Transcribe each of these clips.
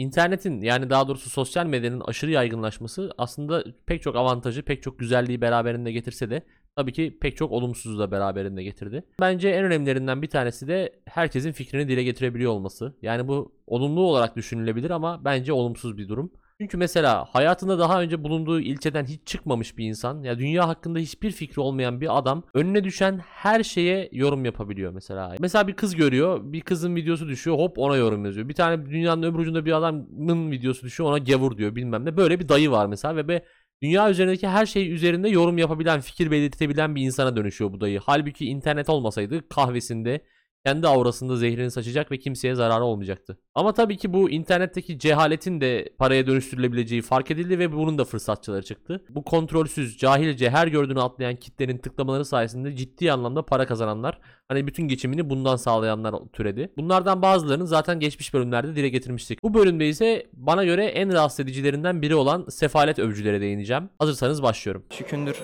İnternetin yani daha doğrusu sosyal medyanın aşırı yaygınlaşması aslında pek çok avantajı, pek çok güzelliği beraberinde getirse de tabii ki pek çok olumsuzu da beraberinde getirdi. Bence en önemlilerinden bir tanesi de herkesin fikrini dile getirebiliyor olması. Yani bu olumlu olarak düşünülebilir ama bence olumsuz bir durum. Çünkü mesela hayatında daha önce bulunduğu ilçeden hiç çıkmamış bir insan ya dünya hakkında hiçbir fikri olmayan bir adam önüne düşen her şeye yorum yapabiliyor mesela. Mesela bir kız görüyor, bir kızın videosu düşüyor, hop ona yorum yazıyor. Bir tane dünyanın öbür ucunda bir adamın videosu düşüyor, ona gavur diyor bilmem ne. Böyle bir dayı var mesela ve be dünya üzerindeki her şey üzerinde yorum yapabilen, fikir belirtebilen bir insana dönüşüyor bu dayı. Halbuki internet olmasaydı kahvesinde kendi aurasında zehrini saçacak ve kimseye zararı olmayacaktı. Ama tabii ki bu internetteki cehaletin de paraya dönüştürülebileceği fark edildi ve bunun da fırsatçıları çıktı. Bu kontrolsüz, cahilce her gördüğünü atlayan kitlenin tıklamaları sayesinde ciddi anlamda para kazananlar, hani bütün geçimini bundan sağlayanlar türedi. Bunlardan bazılarını zaten geçmiş bölümlerde dile getirmiştik. Bu bölümde ise bana göre en rahatsız edicilerinden biri olan sefalet övücülere değineceğim. Hazırsanız başlıyorum. Şükündür.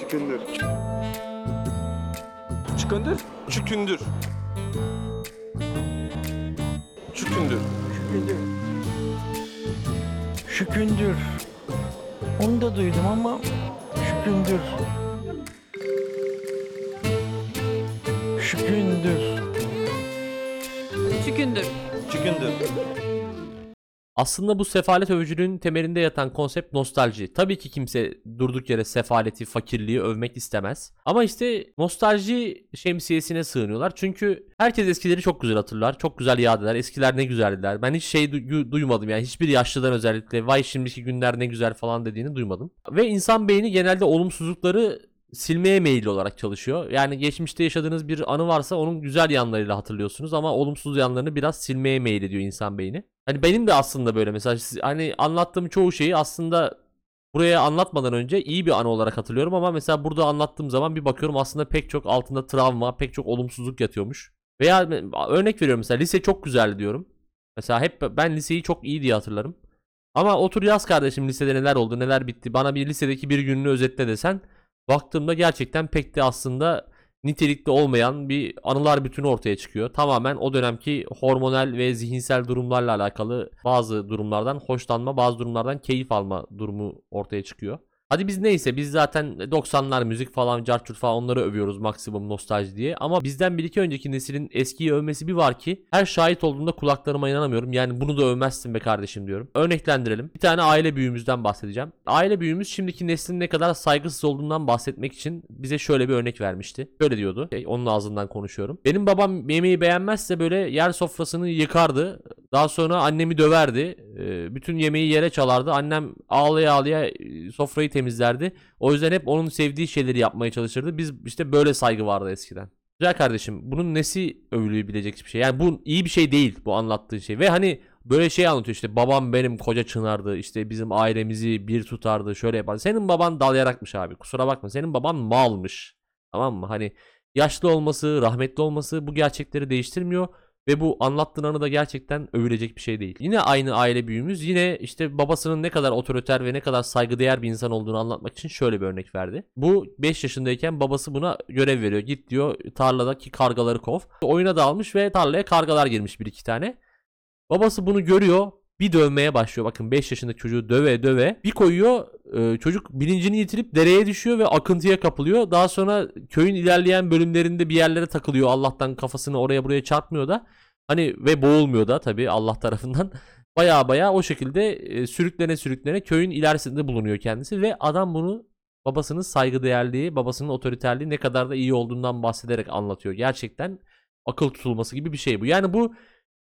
Şükündür. Çükündür. Çükündür. Şükündür. Onu da duydum ama şükündür. Şükündür. Çükündür. Şükündür. Aslında bu sefalet övücülüğün temelinde yatan konsept nostalji. Tabii ki kimse durduk yere sefaleti, fakirliği övmek istemez. Ama işte nostalji şemsiyesine sığınıyorlar. Çünkü herkes eskileri çok güzel hatırlar. Çok güzel yad eder. Eskiler ne güzeldiler. Ben hiç şey du- duymadım yani. Hiçbir yaşlıdan özellikle vay şimdiki günler ne güzel falan dediğini duymadım. Ve insan beyni genelde olumsuzlukları silmeye meyilli olarak çalışıyor. Yani geçmişte yaşadığınız bir anı varsa onun güzel yanlarıyla hatırlıyorsunuz ama olumsuz yanlarını biraz silmeye meyil ediyor insan beyni. Hani benim de aslında böyle mesela hani anlattığım çoğu şeyi aslında buraya anlatmadan önce iyi bir anı olarak hatırlıyorum ama mesela burada anlattığım zaman bir bakıyorum aslında pek çok altında travma, pek çok olumsuzluk yatıyormuş. Veya örnek veriyorum mesela lise çok güzeldi diyorum. Mesela hep ben liseyi çok iyi diye hatırlarım. Ama otur yaz kardeşim lisede neler oldu neler bitti bana bir lisedeki bir gününü özetle desen baktığımda gerçekten pek de aslında nitelikli olmayan bir anılar bütünü ortaya çıkıyor. Tamamen o dönemki hormonal ve zihinsel durumlarla alakalı bazı durumlardan hoşlanma, bazı durumlardan keyif alma durumu ortaya çıkıyor. Hadi biz neyse biz zaten 90'lar müzik falan, carçurt falan onları övüyoruz maksimum nostalji diye. Ama bizden bir iki önceki neslin eskiyi övmesi bir var ki her şahit olduğumda kulaklarıma inanamıyorum. Yani bunu da övmezsin be kardeşim diyorum. Örneklendirelim. Bir tane aile büyüğümüzden bahsedeceğim. Aile büyüğümüz şimdiki neslin ne kadar saygısız olduğundan bahsetmek için bize şöyle bir örnek vermişti. Şöyle diyordu. Şey, onun ağzından konuşuyorum. Benim babam yemeği beğenmezse böyle yer sofrasını yıkardı. Daha sonra annemi döverdi. Ee, bütün yemeği yere çalardı. Annem ağlaya ağlaya e, sofrayı temizlerdi. O yüzden hep onun sevdiği şeyleri yapmaya çalışırdı. Biz işte böyle saygı vardı eskiden. Güzel kardeşim bunun nesi övülüğü bilecek bir şey. Yani bu iyi bir şey değil bu anlattığın şey. Ve hani böyle şey anlatıyor işte babam benim koca çınardı işte bizim ailemizi bir tutardı şöyle yapardı. Senin baban dal yarakmış abi kusura bakma senin baban malmış. Tamam mı? Hani yaşlı olması rahmetli olması bu gerçekleri değiştirmiyor. Ve bu anlattığın anı da gerçekten övülecek bir şey değil. Yine aynı aile büyüğümüz yine işte babasının ne kadar otoriter ve ne kadar saygıdeğer bir insan olduğunu anlatmak için şöyle bir örnek verdi. Bu 5 yaşındayken babası buna görev veriyor. Git diyor tarladaki kargaları kov. Oyuna dalmış ve tarlaya kargalar girmiş bir iki tane. Babası bunu görüyor. Bir dövmeye başlıyor. Bakın 5 yaşındaki çocuğu döve döve. Bir koyuyor. e, çocuk bilincini yitirip dereye düşüyor ve akıntıya kapılıyor. Daha sonra köyün ilerleyen bölümlerinde bir yerlere takılıyor. Allah'tan kafasını oraya buraya çarpmıyor da. Hani ve boğulmuyor da tabii Allah tarafından. Baya baya o şekilde e, sürüklene sürüklene köyün ilerisinde bulunuyor kendisi ve adam bunu babasının saygıdeğerliği, babasının otoriterliği ne kadar da iyi olduğundan bahsederek anlatıyor. Gerçekten akıl tutulması gibi bir şey bu. Yani bu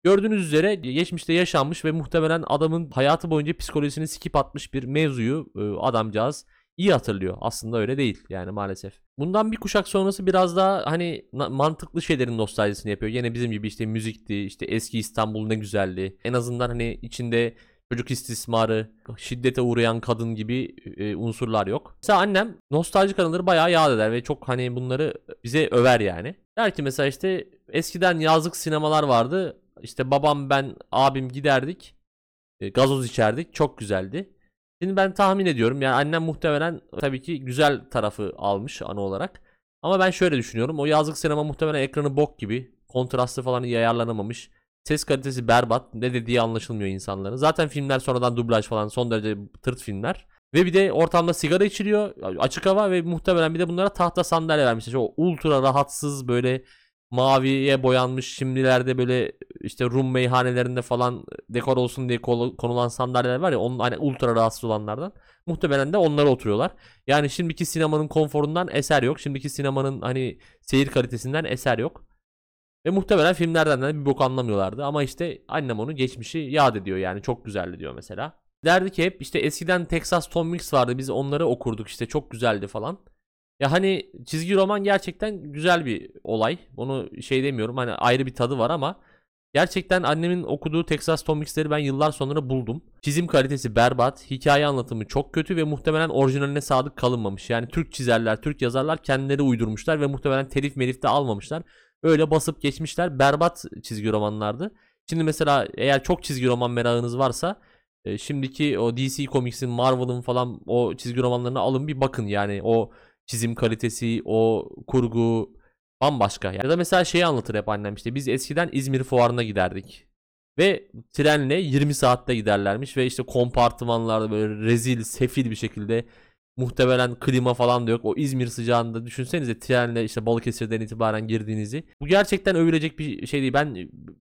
gördüğünüz üzere geçmişte yaşanmış ve muhtemelen adamın hayatı boyunca psikolojisini sikip atmış bir mevzuyu e, adamcağız iyi hatırlıyor. Aslında öyle değil yani maalesef. Bundan bir kuşak sonrası biraz daha hani mantıklı şeylerin nostaljisini yapıyor. Yine bizim gibi işte müzikti, işte eski İstanbul ne güzeldi. En azından hani içinde çocuk istismarı, şiddete uğrayan kadın gibi e, unsurlar yok. Mesela annem nostaljik anıları bayağı yad eder ve çok hani bunları bize över yani. Der ki mesela işte eskiden yazlık sinemalar vardı. İşte babam ben abim giderdik. E, gazoz içerdik. Çok güzeldi. Şimdi ben tahmin ediyorum yani annem muhtemelen tabii ki güzel tarafı almış anı olarak. Ama ben şöyle düşünüyorum. O yazlık sinema muhtemelen ekranı bok gibi. Kontrastı falan iyi ayarlanamamış. Ses kalitesi berbat. Ne dediği anlaşılmıyor insanların. Zaten filmler sonradan dublaj falan son derece tırt filmler. Ve bir de ortamda sigara içiliyor. Açık hava ve muhtemelen bir de bunlara tahta sandalye vermişler. O ultra rahatsız böyle maviye boyanmış şimdilerde böyle işte Rum meyhanelerinde falan dekor olsun diye konulan sandalyeler var ya onun hani ultra rahatsız olanlardan. Muhtemelen de onlara oturuyorlar. Yani şimdiki sinemanın konforundan eser yok. Şimdiki sinemanın hani seyir kalitesinden eser yok. Ve muhtemelen filmlerden de bir bok anlamıyorlardı. Ama işte annem onu geçmişi yad ediyor yani çok güzeldi diyor mesela. Derdi ki hep işte eskiden Texas Tom Mix vardı biz onları okurduk işte çok güzeldi falan. Ya hani çizgi roman gerçekten güzel bir olay. Onu şey demiyorum hani ayrı bir tadı var ama gerçekten annemin okuduğu Texas Tom Mix'leri ben yıllar sonra buldum. Çizim kalitesi berbat, hikaye anlatımı çok kötü ve muhtemelen orijinaline sadık kalınmamış. Yani Türk çizerler, Türk yazarlar kendileri uydurmuşlar ve muhtemelen telif melif de almamışlar. Öyle basıp geçmişler. Berbat çizgi romanlardı. Şimdi mesela eğer çok çizgi roman merakınız varsa e, şimdiki o DC Comics'in, Marvel'ın falan o çizgi romanlarını alın bir bakın yani o çizim kalitesi, o kurgu bambaşka. Ya da mesela şeyi anlatır hep annem işte biz eskiden İzmir fuarına giderdik. Ve trenle 20 saatte giderlermiş ve işte kompartımanlarda böyle rezil, sefil bir şekilde muhtemelen klima falan da yok. O İzmir sıcağında düşünsenize trenle işte Balıkesir'den itibaren girdiğinizi. Bu gerçekten övülecek bir şey değil. Ben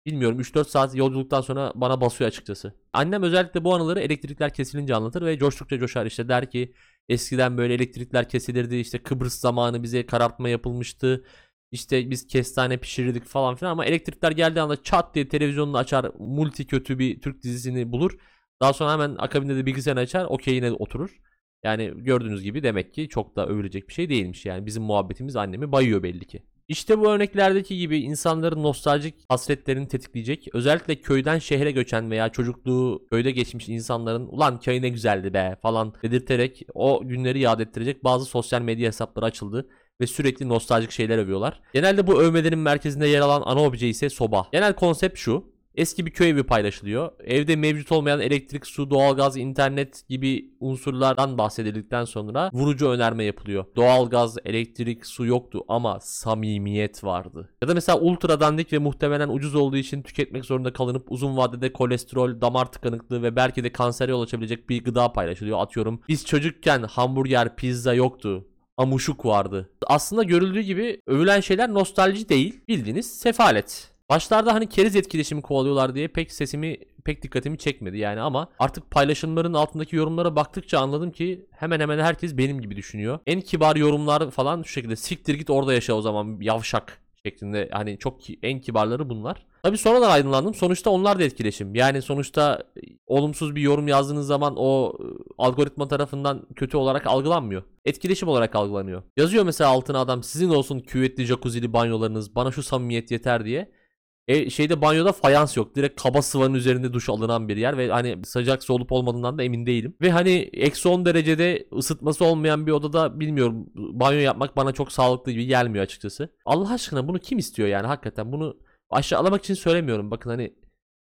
bilmiyorum 3-4 saat yolculuktan sonra bana basıyor açıkçası. Annem özellikle bu anıları elektrikler kesilince anlatır ve coştukça coşar işte der ki eskiden böyle elektrikler kesilirdi işte Kıbrıs zamanı bize karartma yapılmıştı. İşte biz kestane pişirirdik falan filan ama elektrikler geldiği anda çat diye televizyonunu açar multi kötü bir Türk dizisini bulur. Daha sonra hemen akabinde de bilgisayarını açar okeyine oturur. Yani gördüğünüz gibi demek ki çok da övülecek bir şey değilmiş. Yani bizim muhabbetimiz annemi bayıyor belli ki. İşte bu örneklerdeki gibi insanların nostaljik hasretlerini tetikleyecek, özellikle köyden şehre göçen veya çocukluğu köyde geçmiş insanların ulan köy ne güzeldi be falan dedirterek o günleri yad ettirecek bazı sosyal medya hesapları açıldı ve sürekli nostaljik şeyler övüyorlar. Genelde bu övmelerin merkezinde yer alan ana obje ise soba. Genel konsept şu. Eski bir köy evi paylaşılıyor. Evde mevcut olmayan elektrik, su, doğalgaz, internet gibi unsurlardan bahsedildikten sonra vurucu önerme yapılıyor. Doğalgaz, elektrik, su yoktu ama samimiyet vardı. Ya da mesela ultra dandik ve muhtemelen ucuz olduğu için tüketmek zorunda kalınıp uzun vadede kolesterol, damar tıkanıklığı ve belki de kansere yol açabilecek bir gıda paylaşılıyor. Atıyorum biz çocukken hamburger, pizza yoktu amuşuk vardı. Aslında görüldüğü gibi övülen şeyler nostalji değil, bildiğiniz sefalet. Başlarda hani keriz etkileşimi kovalıyorlar diye pek sesimi pek dikkatimi çekmedi yani ama artık paylaşımların altındaki yorumlara baktıkça anladım ki hemen hemen herkes benim gibi düşünüyor. En kibar yorumlar falan şu şekilde siktir git orada yaşa o zaman yavşak şeklinde hani çok en kibarları bunlar. Tabi sonradan aydınlandım. Sonuçta onlar da etkileşim. Yani sonuçta e, olumsuz bir yorum yazdığınız zaman o e, algoritma tarafından kötü olarak algılanmıyor. Etkileşim olarak algılanıyor. Yazıyor mesela altına adam sizin olsun küvetli jacuzzi'li banyolarınız bana şu samimiyet yeter diye. E, şeyde banyoda fayans yok. Direkt kaba sıvanın üzerinde duş alınan bir yer ve hani sıcak su olup olmadığından da emin değilim. Ve hani eksi 10 derecede ısıtması olmayan bir odada bilmiyorum banyo yapmak bana çok sağlıklı gibi gelmiyor açıkçası. Allah aşkına bunu kim istiyor yani hakikaten bunu aşağılamak için söylemiyorum. Bakın hani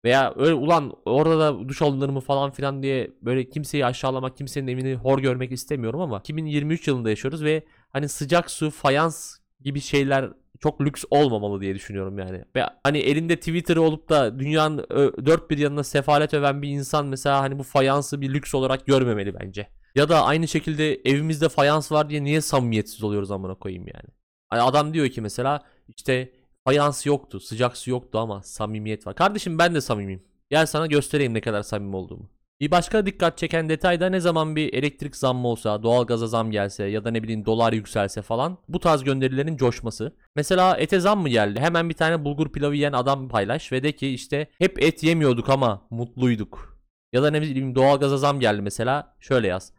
veya öyle ulan orada da duş alınır mı falan filan diye böyle kimseyi aşağılamak, kimsenin evini hor görmek istemiyorum ama 2023 yılında yaşıyoruz ve hani sıcak su, fayans gibi şeyler çok lüks olmamalı diye düşünüyorum yani. Ve hani elinde Twitter olup da dünyanın dört bir yanına sefalet öven bir insan mesela hani bu fayansı bir lüks olarak görmemeli bence. Ya da aynı şekilde evimizde fayans var diye niye samimiyetsiz oluyoruz amına koyayım yani. Hani adam diyor ki mesela işte fayans yoktu, sıcak su yoktu ama samimiyet var. Kardeşim ben de samimiyim. Gel sana göstereyim ne kadar samimi olduğumu. Bir başka dikkat çeken detay da ne zaman bir elektrik zammı olsa, doğalgaza zam gelse ya da ne bileyim dolar yükselse falan bu tarz gönderilerin coşması. Mesela ete zam mı geldi? Hemen bir tane bulgur pilavı yiyen adam paylaş ve de ki işte hep et yemiyorduk ama mutluyduk. Ya da ne bileyim doğalgaza zam geldi mesela şöyle yaz.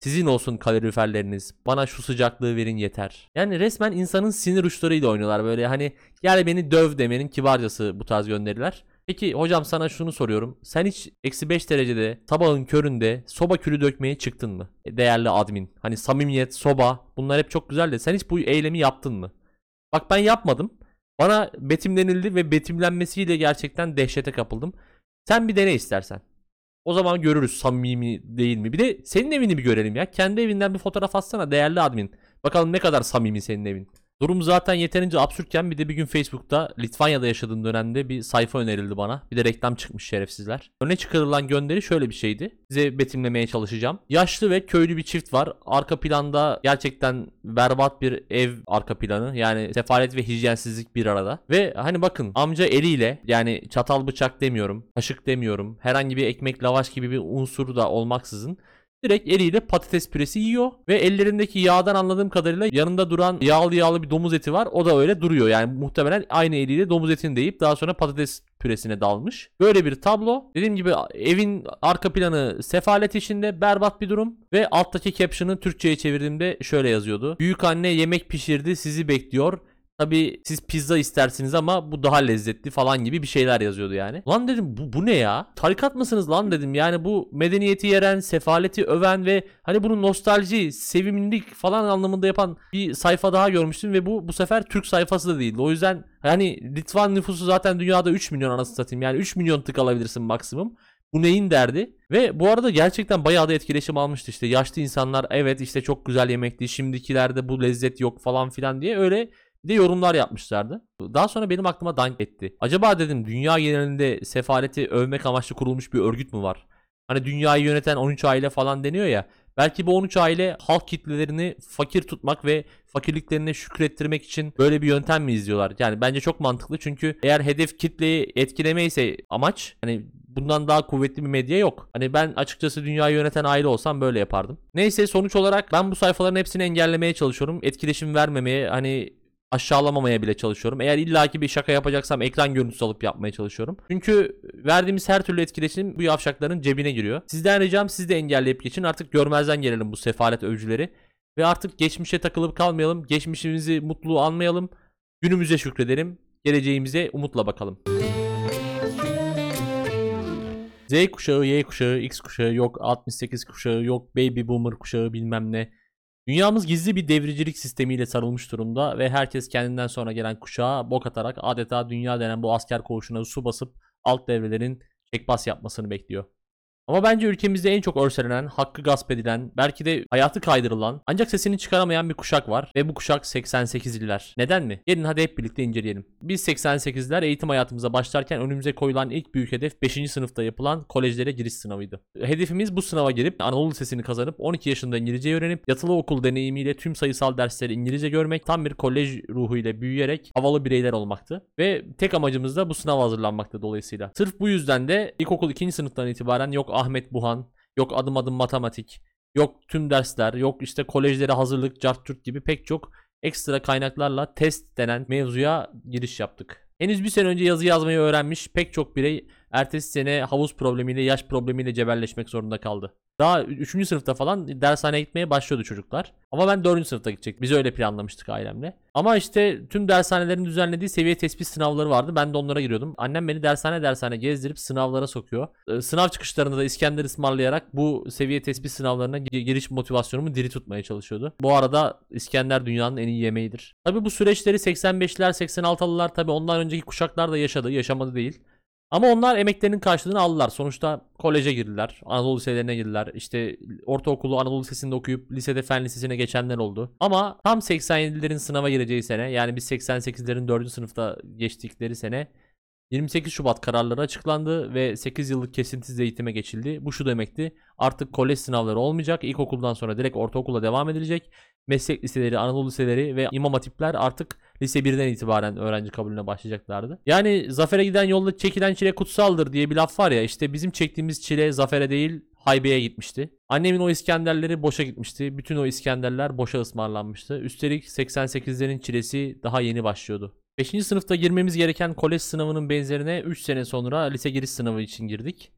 Sizin olsun kaloriferleriniz. Bana şu sıcaklığı verin yeter. Yani resmen insanın sinir uçlarıyla oynuyorlar böyle hani gel beni döv demenin kibarcası bu tarz gönderiler. Peki hocam sana şunu soruyorum. Sen hiç eksi 5 derecede sabahın köründe soba külü dökmeye çıktın mı? E, Değerli admin. Hani samimiyet, soba bunlar hep çok güzel de sen hiç bu eylemi yaptın mı? Bak ben yapmadım. Bana betimlenildi ve betimlenmesiyle gerçekten dehşete kapıldım. Sen bir dene istersen. O zaman görürüz samimi değil mi? Bir de senin evini bir görelim ya. Kendi evinden bir fotoğraf atsana değerli admin. Bakalım ne kadar samimi senin evin. Durum zaten yeterince absürtken bir de bir gün Facebook'ta Litvanya'da yaşadığım dönemde bir sayfa önerildi bana. Bir de reklam çıkmış şerefsizler. Öne çıkarılan gönderi şöyle bir şeydi. Size betimlemeye çalışacağım. Yaşlı ve köylü bir çift var. Arka planda gerçekten berbat bir ev arka planı. Yani sefalet ve hijyensizlik bir arada. Ve hani bakın amca eliyle yani çatal bıçak demiyorum, kaşık demiyorum. Herhangi bir ekmek lavaş gibi bir unsur da olmaksızın Direkt eliyle patates püresi yiyor ve ellerindeki yağdan anladığım kadarıyla yanında duran yağlı yağlı bir domuz eti var. O da öyle duruyor. Yani muhtemelen aynı eliyle domuz etini deyip daha sonra patates püresine dalmış. Böyle bir tablo. Dediğim gibi evin arka planı sefalet içinde berbat bir durum ve alttaki caption'ı Türkçe'ye çevirdiğimde şöyle yazıyordu. Büyük anne yemek pişirdi sizi bekliyor. Tabi siz pizza istersiniz ama bu daha lezzetli falan gibi bir şeyler yazıyordu yani. Lan dedim bu, bu ne ya? Tarikat mısınız lan dedim. Yani bu medeniyeti yeren, sefaleti öven ve hani bunu nostalji, sevimlilik falan anlamında yapan bir sayfa daha görmüştüm ve bu bu sefer Türk sayfası da değildi. O yüzden hani Litvan nüfusu zaten dünyada 3 milyon anasını satayım. Yani 3 milyon tık alabilirsin maksimum. Bu neyin derdi? Ve bu arada gerçekten bayağı da etkileşim almıştı işte. Yaşlı insanlar evet işte çok güzel yemekti. Şimdikilerde bu lezzet yok falan filan diye öyle bir de yorumlar yapmışlardı. Daha sonra benim aklıma dank etti. Acaba dedim dünya genelinde sefaleti övmek amaçlı kurulmuş bir örgüt mü var? Hani dünyayı yöneten 13 aile falan deniyor ya. Belki bu 13 aile halk kitlelerini fakir tutmak ve fakirliklerine şükrettirmek için böyle bir yöntem mi izliyorlar? Yani bence çok mantıklı çünkü eğer hedef kitleyi etkileme ise amaç hani bundan daha kuvvetli bir medya yok. Hani ben açıkçası dünyayı yöneten aile olsam böyle yapardım. Neyse sonuç olarak ben bu sayfaların hepsini engellemeye çalışıyorum. Etkileşim vermemeye hani aşağılamamaya bile çalışıyorum. Eğer illaki bir şaka yapacaksam ekran görüntüsü alıp yapmaya çalışıyorum. Çünkü verdiğimiz her türlü etkileşim bu yavşakların cebine giriyor. Sizden ricam siz de engelleyip geçin. Artık görmezden gelelim bu sefalet övücüleri. Ve artık geçmişe takılıp kalmayalım. Geçmişimizi mutlu anmayalım. Günümüze şükredelim. Geleceğimize umutla bakalım. Z kuşağı, Y kuşağı, X kuşağı, yok 68 kuşağı, yok baby boomer kuşağı bilmem ne. Dünyamız gizli bir devricilik sistemiyle sarılmış durumda ve herkes kendinden sonra gelen kuşağa bok atarak adeta dünya denen bu asker koğuşuna su basıp alt devrelerin çekbas yapmasını bekliyor. Ama bence ülkemizde en çok örselenen, hakkı gasp edilen, belki de hayatı kaydırılan ancak sesini çıkaramayan bir kuşak var ve bu kuşak 88'liler. Neden mi? Gelin hadi hep birlikte inceleyelim. Biz 88'ler eğitim hayatımıza başlarken önümüze koyulan ilk büyük hedef 5. sınıfta yapılan kolejlere giriş sınavıydı. Hedefimiz bu sınava girip Anadolu Lisesi'ni kazanıp 12 yaşında İngilizce öğrenip yatılı okul deneyimiyle tüm sayısal dersleri İngilizce görmek, tam bir kolej ruhuyla büyüyerek havalı bireyler olmaktı. Ve tek amacımız da bu sınava hazırlanmaktı dolayısıyla. Sırf bu yüzden de ilkokul 2. sınıftan itibaren yok Ahmet Buhan, yok adım adım matematik, yok tüm dersler, yok işte kolejlere hazırlık, cart gibi pek çok ekstra kaynaklarla test denen mevzuya giriş yaptık. Henüz bir sene önce yazı yazmayı öğrenmiş pek çok birey ertesi sene havuz problemiyle, yaş problemiyle cebelleşmek zorunda kaldı. Daha 3. sınıfta falan dershaneye gitmeye başlıyordu çocuklar. Ama ben 4. sınıfta gidecek. Biz öyle planlamıştık ailemle. Ama işte tüm dershanelerin düzenlediği seviye tespit sınavları vardı. Ben de onlara giriyordum. Annem beni dershane dershane gezdirip sınavlara sokuyor. Sınav çıkışlarında da İskender ısmarlayarak bu seviye tespit sınavlarına gi- giriş motivasyonumu diri tutmaya çalışıyordu. Bu arada İskender dünyanın en iyi yemeğidir. Tabi bu süreçleri 85'ler 86'lılar tabi ondan önceki kuşaklar da yaşadı. Yaşamadı değil. Ama onlar emeklerinin karşılığını aldılar. Sonuçta koleje girdiler. Anadolu liselerine girdiler. İşte ortaokulu Anadolu Lisesi'nde okuyup lisede fen lisesine geçenler oldu. Ama tam 87'lerin sınava gireceği sene yani biz 88'lerin 4. sınıfta geçtikleri sene 28 Şubat kararları açıklandı ve 8 yıllık kesintisiz eğitime geçildi. Bu şu demekti. Artık kolej sınavları olmayacak. İlkokuldan sonra direkt ortaokula devam edilecek. Meslek liseleri, Anadolu liseleri ve imam hatipler artık lise 1'den itibaren öğrenci kabulüne başlayacaklardı. Yani zafere giden yolda çekilen çile kutsaldır diye bir laf var ya işte bizim çektiğimiz çile zafere değil haybeye gitmişti. Annemin o İskenderleri boşa gitmişti. Bütün o İskenderler boşa ısmarlanmıştı. Üstelik 88'lerin çilesi daha yeni başlıyordu. 5. sınıfta girmemiz gereken kolej sınavının benzerine 3 sene sonra lise giriş sınavı için girdik.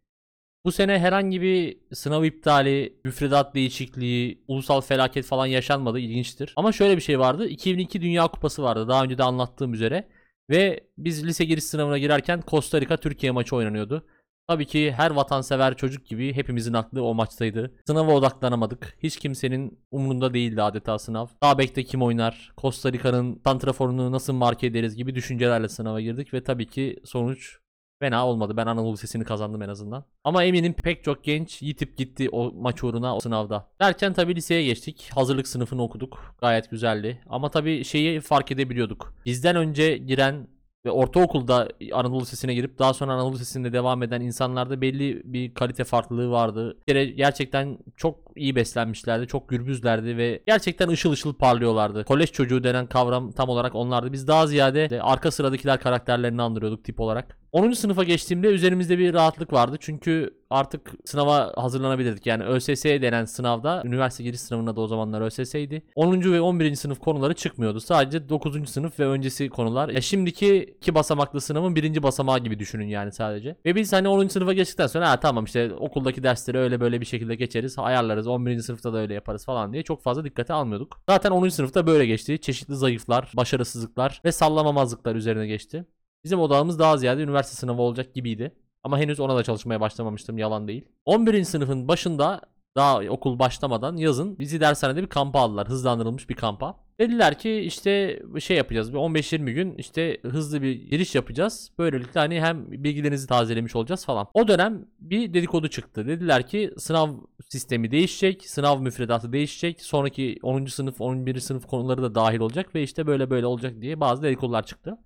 Bu sene herhangi bir sınav iptali, müfredat değişikliği, ulusal felaket falan yaşanmadı. ilginçtir. Ama şöyle bir şey vardı. 2002 Dünya Kupası vardı. Daha önce de anlattığım üzere. Ve biz lise giriş sınavına girerken Costa Rica Türkiye maçı oynanıyordu. Tabii ki her vatansever çocuk gibi hepimizin aklı o maçtaydı. Sınava odaklanamadık. Hiç kimsenin umurunda değildi adeta sınav. Sağ bekte kim oynar? Costa Rica'nın santraforunu nasıl marke ederiz gibi düşüncelerle sınava girdik ve tabii ki sonuç Fena olmadı. Ben Anadolu Lisesi'ni kazandım en azından. Ama eminim pek çok genç yitip gitti o maç uğruna o sınavda. Derken tabii liseye geçtik. Hazırlık sınıfını okuduk. Gayet güzeldi. Ama tabii şeyi fark edebiliyorduk. Bizden önce giren ve ortaokulda Anadolu Lisesi'ne girip daha sonra Anadolu Lisesi'nde devam eden insanlarda belli bir kalite farklılığı vardı. Bir gerçekten çok iyi beslenmişlerdi, çok gürbüzlerdi ve gerçekten ışıl ışıl parlıyorlardı. Kolej çocuğu denen kavram tam olarak onlardı. Biz daha ziyade de arka sıradakiler karakterlerini andırıyorduk tip olarak. 10. sınıfa geçtiğimde üzerimizde bir rahatlık vardı. Çünkü artık sınava hazırlanabilirdik. Yani ÖSS denen sınavda, üniversite giriş sınavında da o zamanlar ÖSS'ydi. 10. ve 11. sınıf konuları çıkmıyordu. Sadece 9. sınıf ve öncesi konular. Ya şimdiki iki basamaklı sınavın birinci basamağı gibi düşünün yani sadece. Ve biz hani 10. sınıfa geçtikten sonra ha tamam işte okuldaki dersleri öyle böyle bir şekilde geçeriz, ayarlarız. 11. sınıfta da öyle yaparız falan diye çok fazla dikkate almıyorduk. Zaten 10. sınıfta böyle geçti. Çeşitli zayıflar, başarısızlıklar ve sallamamazlıklar üzerine geçti. Bizim odağımız daha ziyade üniversite sınavı olacak gibiydi. Ama henüz ona da çalışmaya başlamamıştım yalan değil. 11. sınıfın başında daha okul başlamadan yazın bizi dershanede bir kampa aldılar. Hızlandırılmış bir kampa. Dediler ki işte şey yapacağız. Bir 15-20 gün işte hızlı bir giriş yapacağız. Böylelikle hani hem bilgilerinizi tazelemiş olacağız falan. O dönem bir dedikodu çıktı. Dediler ki sınav sistemi değişecek. Sınav müfredatı değişecek. Sonraki 10. sınıf 11. sınıf konuları da dahil olacak. Ve işte böyle böyle olacak diye bazı dedikodular çıktı.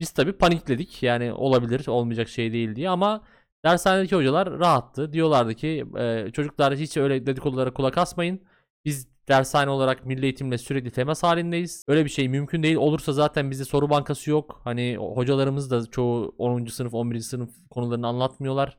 Biz tabii panikledik. Yani olabilir, olmayacak şey değil diye ama dershanedeki hocalar rahattı. Diyorlardı ki e, çocuklar hiç öyle dedikodulara kulak asmayın. Biz dershane olarak milli eğitimle sürekli temas halindeyiz. Öyle bir şey mümkün değil. Olursa zaten bizde soru bankası yok. Hani hocalarımız da çoğu 10. sınıf, 11. sınıf konularını anlatmıyorlar.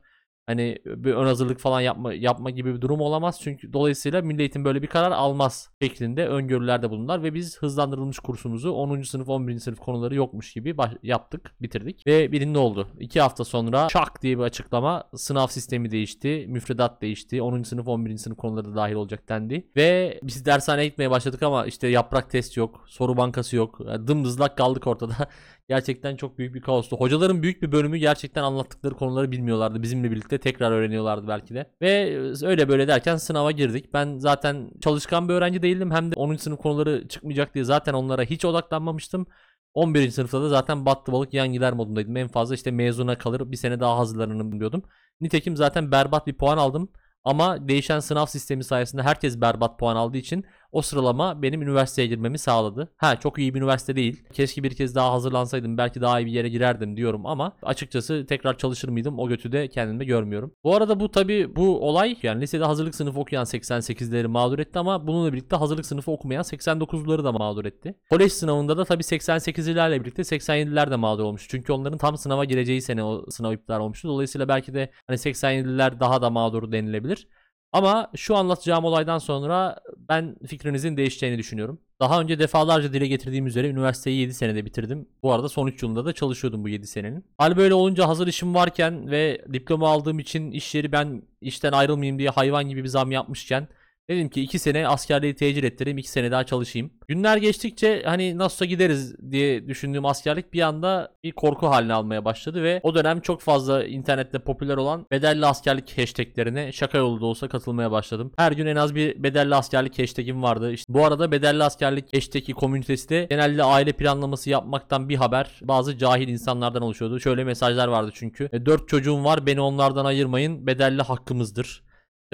Hani bir ön hazırlık falan yapma yapma gibi bir durum olamaz. Çünkü dolayısıyla Milli Eğitim böyle bir karar almaz şeklinde öngörülerde bulundular ve biz hızlandırılmış kursumuzu 10. sınıf 11. sınıf konuları yokmuş gibi yaptık, bitirdik. Ve birinde oldu. 2 hafta sonra şak diye bir açıklama. Sınav sistemi değişti, müfredat değişti. 10. sınıf 11. sınıf konuları da dahil olacak dendi. Ve biz dershaneye gitmeye başladık ama işte yaprak test yok, soru bankası yok. Dımdızlak kaldık ortada. Gerçekten çok büyük bir kaostu. Hocaların büyük bir bölümü gerçekten anlattıkları konuları bilmiyorlardı. Bizimle birlikte tekrar öğreniyorlardı belki de. Ve öyle böyle derken sınava girdik. Ben zaten çalışkan bir öğrenci değildim. Hem de 10. sınıf konuları çıkmayacak diye zaten onlara hiç odaklanmamıştım. 11. sınıfta da zaten battı balık yan gider modundaydım. En fazla işte mezuna kalır bir sene daha hazırlanırım diyordum. Nitekim zaten berbat bir puan aldım. Ama değişen sınav sistemi sayesinde herkes berbat puan aldığı için o sıralama benim üniversiteye girmemi sağladı. Ha çok iyi bir üniversite değil. Keşke bir kez daha hazırlansaydım belki daha iyi bir yere girerdim diyorum ama açıkçası tekrar çalışır mıydım o götü de kendimde görmüyorum. Bu arada bu tabi bu olay yani lisede hazırlık sınıfı okuyan 88'leri mağdur etti ama bununla birlikte hazırlık sınıfı okumayan 89'ları da mağdur etti. Kolej sınavında da tabi 88'lilerle birlikte 87'ler de mağdur olmuş. Çünkü onların tam sınava gireceği sene o sınav iptal olmuştu. Dolayısıyla belki de hani 87'liler daha da mağdur denilebilir. Ama şu anlatacağım olaydan sonra ben fikrinizin değişeceğini düşünüyorum. Daha önce defalarca dile getirdiğim üzere üniversiteyi 7 senede bitirdim. Bu arada son 3 yılında da çalışıyordum bu 7 senenin. Hal böyle olunca hazır işim varken ve diploma aldığım için iş yeri ben işten ayrılmayayım diye hayvan gibi bir zam yapmışken Dedim ki 2 sene askerliği tecil ettireyim 2 sene daha çalışayım. Günler geçtikçe hani nasılsa gideriz diye düşündüğüm askerlik bir anda bir korku haline almaya başladı ve o dönem çok fazla internette popüler olan bedelli askerlik hashtaglerine şaka yolu da olsa katılmaya başladım. Her gün en az bir bedelli askerlik hashtagim vardı. İşte bu arada bedelli askerlik hashtagi komünitesi de genelde aile planlaması yapmaktan bir haber bazı cahil insanlardan oluşuyordu. Şöyle mesajlar vardı çünkü. 4 çocuğum var beni onlardan ayırmayın bedelli hakkımızdır.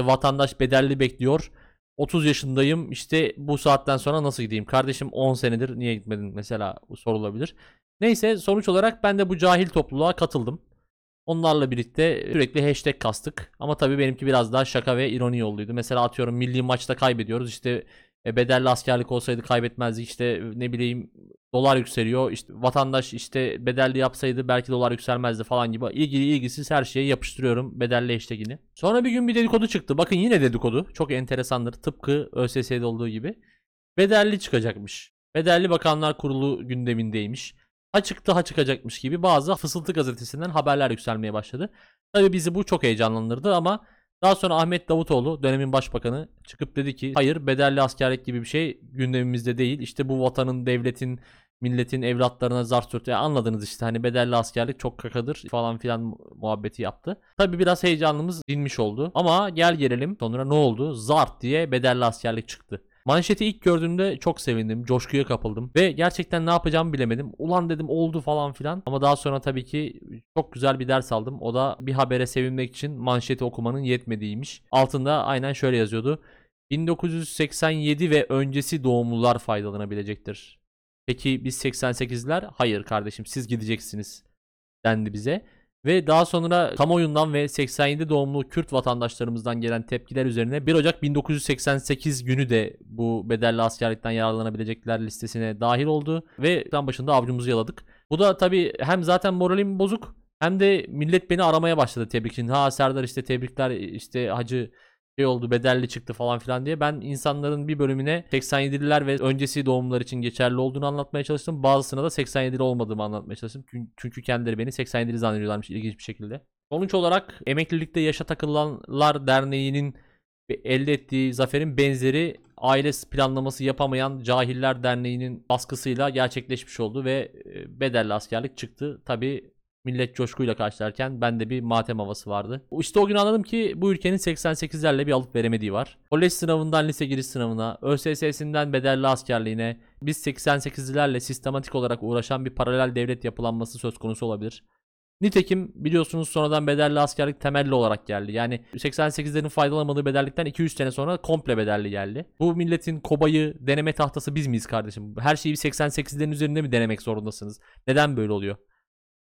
Vatandaş bedelli bekliyor. 30 yaşındayım işte bu saatten sonra nasıl gideyim? Kardeşim 10 senedir niye gitmedin mesela bu sorulabilir. Neyse sonuç olarak ben de bu cahil topluluğa katıldım. Onlarla birlikte sürekli hashtag kastık. Ama tabii benimki biraz daha şaka ve ironi yolluydu. Mesela atıyorum milli maçta kaybediyoruz. İşte e, bedelli askerlik olsaydı kaybetmezdik. İşte ne bileyim dolar yükseliyor. İşte vatandaş işte bedelli yapsaydı belki dolar yükselmezdi falan gibi. İlgili ilgisiz her şeye yapıştırıyorum bedelli hashtagini. Sonra bir gün bir dedikodu çıktı. Bakın yine dedikodu. Çok enteresandır. Tıpkı ÖSS'de olduğu gibi. Bedelli çıkacakmış. Bedelli Bakanlar Kurulu gündemindeymiş. Ha çıktı ha çıkacakmış gibi bazı Fısıltı gazetesinden haberler yükselmeye başladı. Tabii bizi bu çok heyecanlandırdı ama daha sonra Ahmet Davutoğlu dönemin başbakanı çıkıp dedi ki hayır bedelli askerlik gibi bir şey gündemimizde değil. İşte bu vatanın, devletin, milletin evlatlarına zar sürtü. Yani anladınız işte hani bedelli askerlik çok kakadır falan filan muhabbeti yaptı. Tabii biraz heyecanımız dinmiş oldu. Ama gel gelelim sonra ne oldu? Zart diye bedelli askerlik çıktı. Manşeti ilk gördüğümde çok sevindim. Coşkuya kapıldım. Ve gerçekten ne yapacağımı bilemedim. Ulan dedim oldu falan filan. Ama daha sonra tabii ki çok güzel bir ders aldım. O da bir habere sevinmek için manşeti okumanın yetmediğiymiş. Altında aynen şöyle yazıyordu. 1987 ve öncesi doğumlular faydalanabilecektir. Peki biz 88'ler? Hayır kardeşim siz gideceksiniz dendi bize. Ve daha sonra kamuoyundan ve 87 doğumlu Kürt vatandaşlarımızdan gelen tepkiler üzerine 1 Ocak 1988 günü de bu bedelli askerlikten yararlanabilecekler listesine dahil oldu. Ve tam başında avcumuzu yaladık. Bu da tabii hem zaten moralim bozuk hem de millet beni aramaya başladı tebrik için. Ha Serdar işte tebrikler işte hacı şey oldu bedelli çıktı falan filan diye ben insanların bir bölümüne 87'liler ve öncesi doğumlar için geçerli olduğunu anlatmaya çalıştım. Bazısına da 87'li olmadığımı anlatmaya çalıştım. Çün- Çünkü kendileri beni 87'li zannediyorlarmış ilginç bir şekilde. Sonuç olarak Emeklilikte Yaşa Takılanlar Derneği'nin elde ettiği zaferin benzeri aile planlaması yapamayan Cahiller Derneği'nin baskısıyla gerçekleşmiş oldu ve e, bedelli askerlik çıktı. Tabi millet coşkuyla karşılarken bende bir matem havası vardı. İşte o gün anladım ki bu ülkenin 88'lerle bir alıp veremediği var. Kolej sınavından lise giriş sınavına, ÖSS'sinden bedelli askerliğine biz 88'lilerle sistematik olarak uğraşan bir paralel devlet yapılanması söz konusu olabilir. Nitekim biliyorsunuz sonradan bedelli askerlik temelli olarak geldi. Yani 88'lerin faydalanamadığı bedellikten 200 sene sonra komple bedelli geldi. Bu milletin kobayı, deneme tahtası biz miyiz kardeşim? Her şeyi 88'lerin üzerinde mi denemek zorundasınız? Neden böyle oluyor?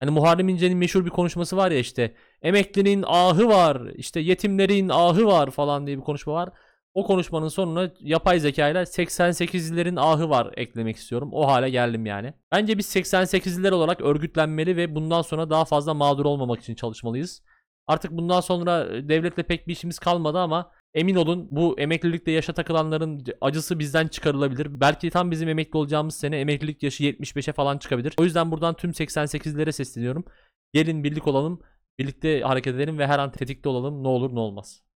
Hani Muharrem İnce'nin meşhur bir konuşması var ya işte emeklinin ahı var, işte yetimlerin ahı var falan diye bir konuşma var. O konuşmanın sonuna yapay zeka ile 88'lilerin ahı var eklemek istiyorum. O hale geldim yani. Bence biz 88'liler olarak örgütlenmeli ve bundan sonra daha fazla mağdur olmamak için çalışmalıyız. Artık bundan sonra devletle pek bir işimiz kalmadı ama emin olun bu emeklilikte yaşa takılanların acısı bizden çıkarılabilir. Belki tam bizim emekli olacağımız sene emeklilik yaşı 75'e falan çıkabilir. O yüzden buradan tüm 88'lilere sesleniyorum. Gelin birlik olalım, birlikte hareket edelim ve her an tetikte olalım ne olur ne olmaz.